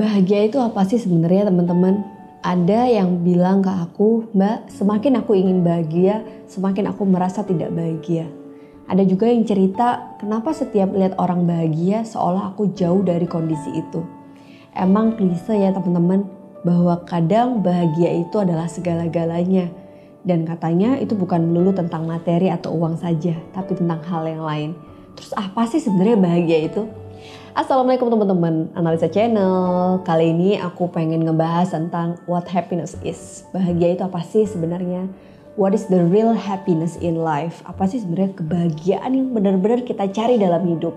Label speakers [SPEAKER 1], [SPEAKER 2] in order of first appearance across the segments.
[SPEAKER 1] Bahagia itu apa sih sebenarnya teman-teman? Ada yang bilang ke aku, Mbak, semakin aku ingin bahagia, semakin aku merasa tidak bahagia. Ada juga yang cerita, kenapa setiap lihat orang bahagia seolah aku jauh dari kondisi itu. Emang klise ya teman-teman, bahwa kadang bahagia itu adalah segala-galanya. Dan katanya itu bukan melulu tentang materi atau uang saja, tapi tentang hal yang lain. Terus apa sih sebenarnya bahagia itu? Assalamualaikum teman-teman, Analisa Channel. Kali ini aku pengen ngebahas tentang what happiness is. Bahagia itu apa sih sebenarnya? What is the real happiness in life? Apa sih sebenarnya kebahagiaan yang benar-benar kita cari dalam hidup?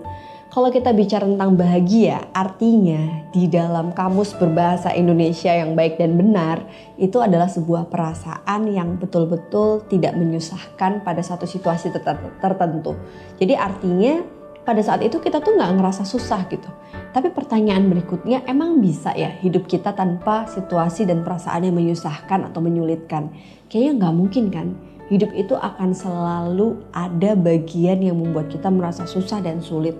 [SPEAKER 1] Kalau kita bicara tentang bahagia, artinya di dalam kamus berbahasa Indonesia yang baik dan benar, itu adalah sebuah perasaan yang betul-betul tidak menyusahkan pada satu situasi tertentu. Jadi artinya pada saat itu kita tuh nggak ngerasa susah gitu. Tapi pertanyaan berikutnya, emang bisa ya hidup kita tanpa situasi dan perasaan yang menyusahkan atau menyulitkan? Kayaknya nggak mungkin kan? Hidup itu akan selalu ada bagian yang membuat kita merasa susah dan sulit.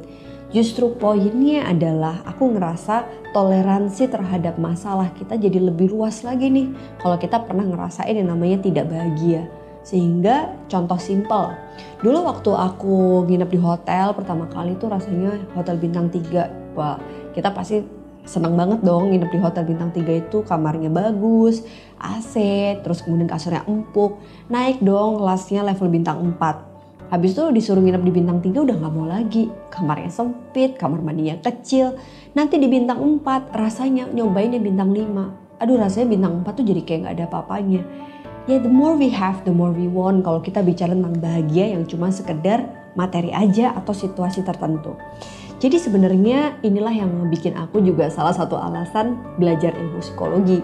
[SPEAKER 1] Justru poinnya adalah aku ngerasa toleransi terhadap masalah kita jadi lebih luas lagi nih. Kalau kita pernah ngerasain yang namanya tidak bahagia sehingga contoh simpel, dulu waktu aku nginep di hotel pertama kali tuh rasanya hotel bintang 3. Wah, kita pasti senang banget dong nginep di hotel bintang 3 itu kamarnya bagus, AC, terus kemudian kasurnya empuk. Naik dong kelasnya level bintang 4. Habis itu disuruh nginep di bintang 3 udah gak mau lagi. Kamarnya sempit, kamar mandinya kecil. Nanti di bintang 4 rasanya nyobainnya bintang 5. Aduh rasanya bintang 4 tuh jadi kayak gak ada apa-apanya ya the more we have, the more we want. Kalau kita bicara tentang bahagia yang cuma sekedar materi aja atau situasi tertentu. Jadi sebenarnya inilah yang bikin aku juga salah satu alasan belajar ilmu psikologi.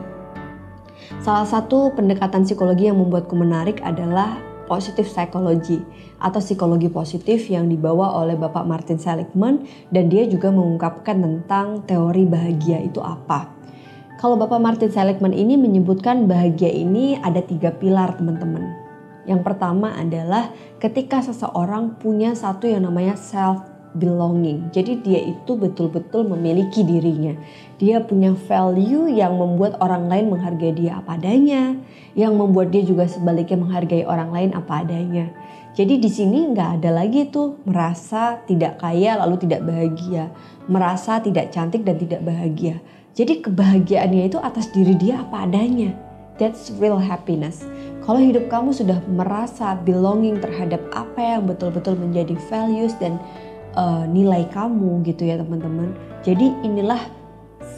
[SPEAKER 1] Salah satu pendekatan psikologi yang membuatku menarik adalah positif psychology atau psikologi positif yang dibawa oleh Bapak Martin Seligman dan dia juga mengungkapkan tentang teori bahagia itu apa. Kalau Bapak Martin Seligman ini menyebutkan bahagia ini ada tiga pilar teman-teman. Yang pertama adalah ketika seseorang punya satu yang namanya self belonging. Jadi dia itu betul-betul memiliki dirinya. Dia punya value yang membuat orang lain menghargai dia apa adanya, yang membuat dia juga sebaliknya menghargai orang lain apa adanya. Jadi di sini nggak ada lagi tuh merasa tidak kaya lalu tidak bahagia, merasa tidak cantik dan tidak bahagia jadi kebahagiaannya itu atas diri dia apa adanya. That's real happiness. Kalau hidup kamu sudah merasa belonging terhadap apa yang betul-betul menjadi values dan uh, nilai kamu gitu ya teman-teman. Jadi inilah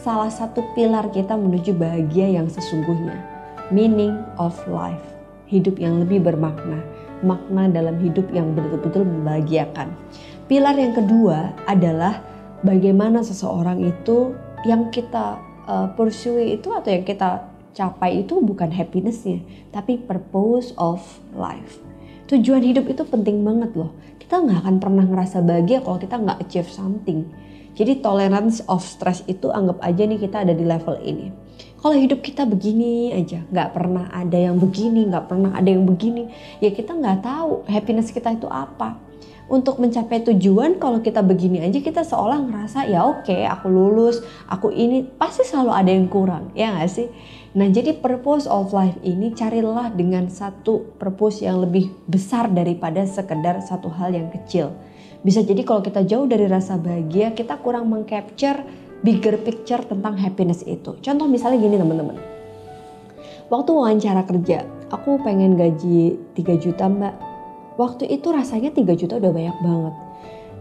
[SPEAKER 1] salah satu pilar kita menuju bahagia yang sesungguhnya. Meaning of life. Hidup yang lebih bermakna. Makna dalam hidup yang betul-betul membahagiakan. Pilar yang kedua adalah bagaimana seseorang itu yang kita uh, pursue itu atau yang kita capai itu bukan happinessnya, tapi purpose of life. Tujuan hidup itu penting banget loh. Kita nggak akan pernah ngerasa bahagia kalau kita nggak achieve something. Jadi tolerance of stress itu anggap aja nih kita ada di level ini. Kalau hidup kita begini aja, nggak pernah ada yang begini, nggak pernah ada yang begini, ya kita nggak tahu happiness kita itu apa untuk mencapai tujuan kalau kita begini aja kita seolah ngerasa ya oke okay, aku lulus aku ini pasti selalu ada yang kurang ya gak sih? Nah jadi purpose of life ini carilah dengan satu purpose yang lebih besar daripada sekedar satu hal yang kecil. Bisa jadi kalau kita jauh dari rasa bahagia kita kurang mengcapture bigger picture tentang happiness itu. Contoh misalnya gini teman-teman. Waktu wawancara kerja aku pengen gaji 3 juta mbak Waktu itu rasanya 3 juta udah banyak banget.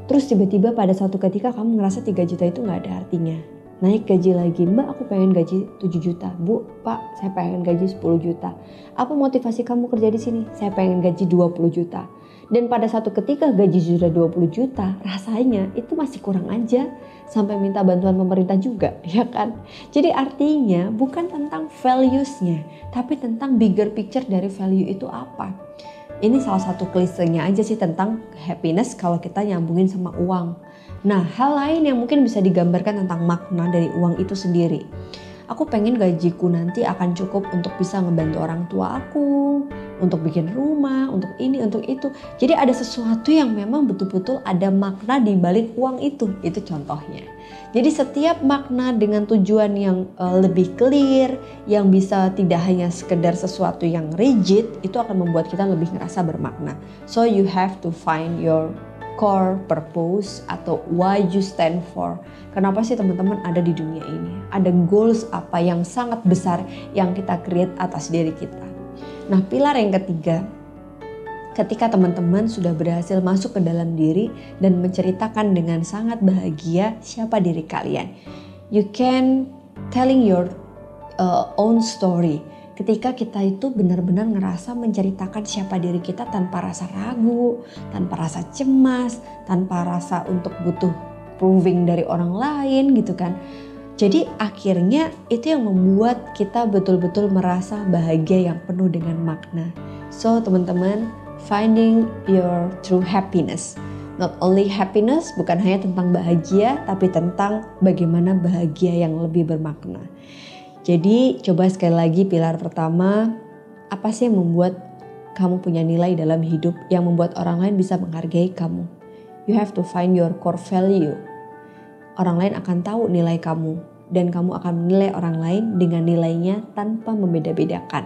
[SPEAKER 1] Terus tiba-tiba pada suatu ketika kamu ngerasa 3 juta itu gak ada artinya. Naik gaji lagi, mbak aku pengen gaji 7 juta. Bu, pak saya pengen gaji 10 juta. Apa motivasi kamu kerja di sini? Saya pengen gaji 20 juta. Dan pada satu ketika gaji sudah 20 juta, rasanya itu masih kurang aja sampai minta bantuan pemerintah juga, ya kan? Jadi artinya bukan tentang values-nya, tapi tentang bigger picture dari value itu apa ini salah satu klisenya aja sih tentang happiness kalau kita nyambungin sama uang. Nah, hal lain yang mungkin bisa digambarkan tentang makna dari uang itu sendiri. Aku pengen gajiku nanti akan cukup untuk bisa ngebantu orang tua aku, untuk bikin rumah, untuk ini, untuk itu. Jadi ada sesuatu yang memang betul-betul ada makna di balik uang itu. Itu contohnya. Jadi setiap makna dengan tujuan yang uh, lebih clear, yang bisa tidak hanya sekedar sesuatu yang rigid, itu akan membuat kita lebih ngerasa bermakna. So you have to find your core purpose atau why you stand for. Kenapa sih teman-teman ada di dunia ini? Ada goals apa yang sangat besar yang kita create atas diri kita. Nah, pilar yang ketiga ketika teman-teman sudah berhasil masuk ke dalam diri dan menceritakan dengan sangat bahagia siapa diri kalian. You can telling your uh, own story. Ketika kita itu benar-benar ngerasa menceritakan siapa diri kita tanpa rasa ragu, tanpa rasa cemas, tanpa rasa untuk butuh proving dari orang lain gitu kan. Jadi akhirnya itu yang membuat kita betul-betul merasa bahagia yang penuh dengan makna. So teman-teman, finding your true happiness. Not only happiness bukan hanya tentang bahagia, tapi tentang bagaimana bahagia yang lebih bermakna. Jadi coba sekali lagi pilar pertama, apa sih yang membuat kamu punya nilai dalam hidup yang membuat orang lain bisa menghargai kamu? You have to find your core value. Orang lain akan tahu nilai kamu dan kamu akan menilai orang lain dengan nilainya tanpa membeda-bedakan.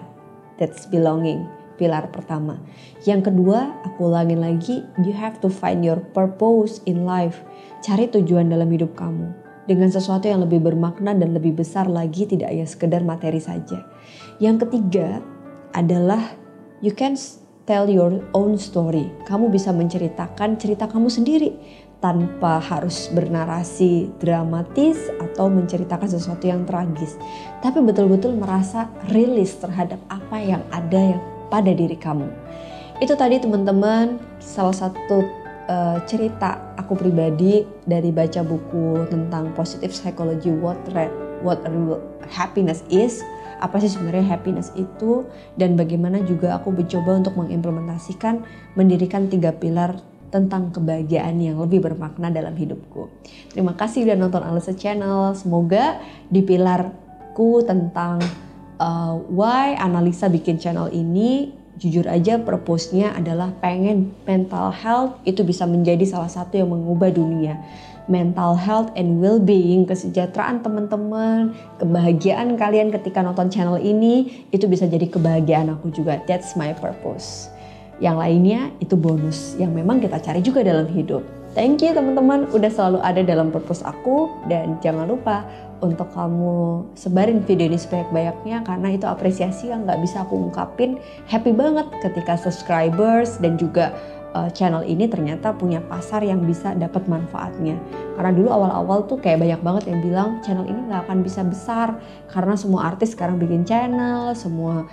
[SPEAKER 1] That's belonging pilar pertama. Yang kedua, aku ulangin lagi, you have to find your purpose in life. Cari tujuan dalam hidup kamu dengan sesuatu yang lebih bermakna dan lebih besar lagi tidak hanya sekedar materi saja. Yang ketiga adalah you can tell your own story. Kamu bisa menceritakan cerita kamu sendiri tanpa harus bernarasi dramatis atau menceritakan sesuatu yang tragis. Tapi betul-betul merasa rilis terhadap apa yang ada yang pada diri kamu. Itu tadi teman-teman salah satu uh, cerita aku pribadi dari baca buku tentang positive psychology what what real happiness is apa sih sebenarnya happiness itu dan bagaimana juga aku mencoba untuk mengimplementasikan mendirikan tiga pilar tentang kebahagiaan yang lebih bermakna dalam hidupku. Terima kasih sudah nonton Alisa Channel. Semoga di pilarku tentang uh, why analisa bikin channel ini jujur aja purpose-nya adalah pengen mental health itu bisa menjadi salah satu yang mengubah dunia. Mental health and well-being, kesejahteraan teman-teman, kebahagiaan kalian ketika nonton channel ini itu bisa jadi kebahagiaan aku juga. That's my purpose. Yang lainnya itu bonus yang memang kita cari juga dalam hidup. Thank you teman-teman udah selalu ada dalam purpose aku dan jangan lupa untuk kamu sebarin video ini sebanyak-banyaknya karena itu apresiasi yang nggak bisa aku ungkapin. Happy banget ketika subscribers dan juga uh, channel ini ternyata punya pasar yang bisa dapat manfaatnya. Karena dulu awal-awal tuh kayak banyak banget yang bilang channel ini nggak akan bisa besar karena semua artis sekarang bikin channel, semua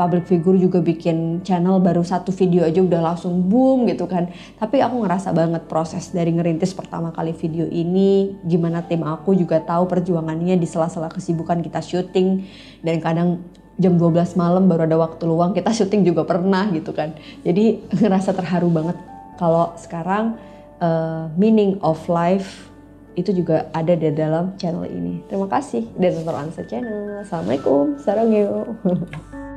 [SPEAKER 1] public figure juga bikin channel baru satu video aja udah langsung boom gitu kan. Tapi aku ngerasa banget proses dari ngerintis pertama kali video ini, gimana tim aku juga tahu perjuangannya di sela-sela kesibukan kita syuting dan kadang jam 12 malam baru ada waktu luang kita syuting juga pernah gitu kan. Jadi ngerasa terharu banget kalau sekarang uh, meaning of life itu juga ada di dalam channel ini. Terima kasih dan nonton Ansa Channel. Assalamualaikum. Sarang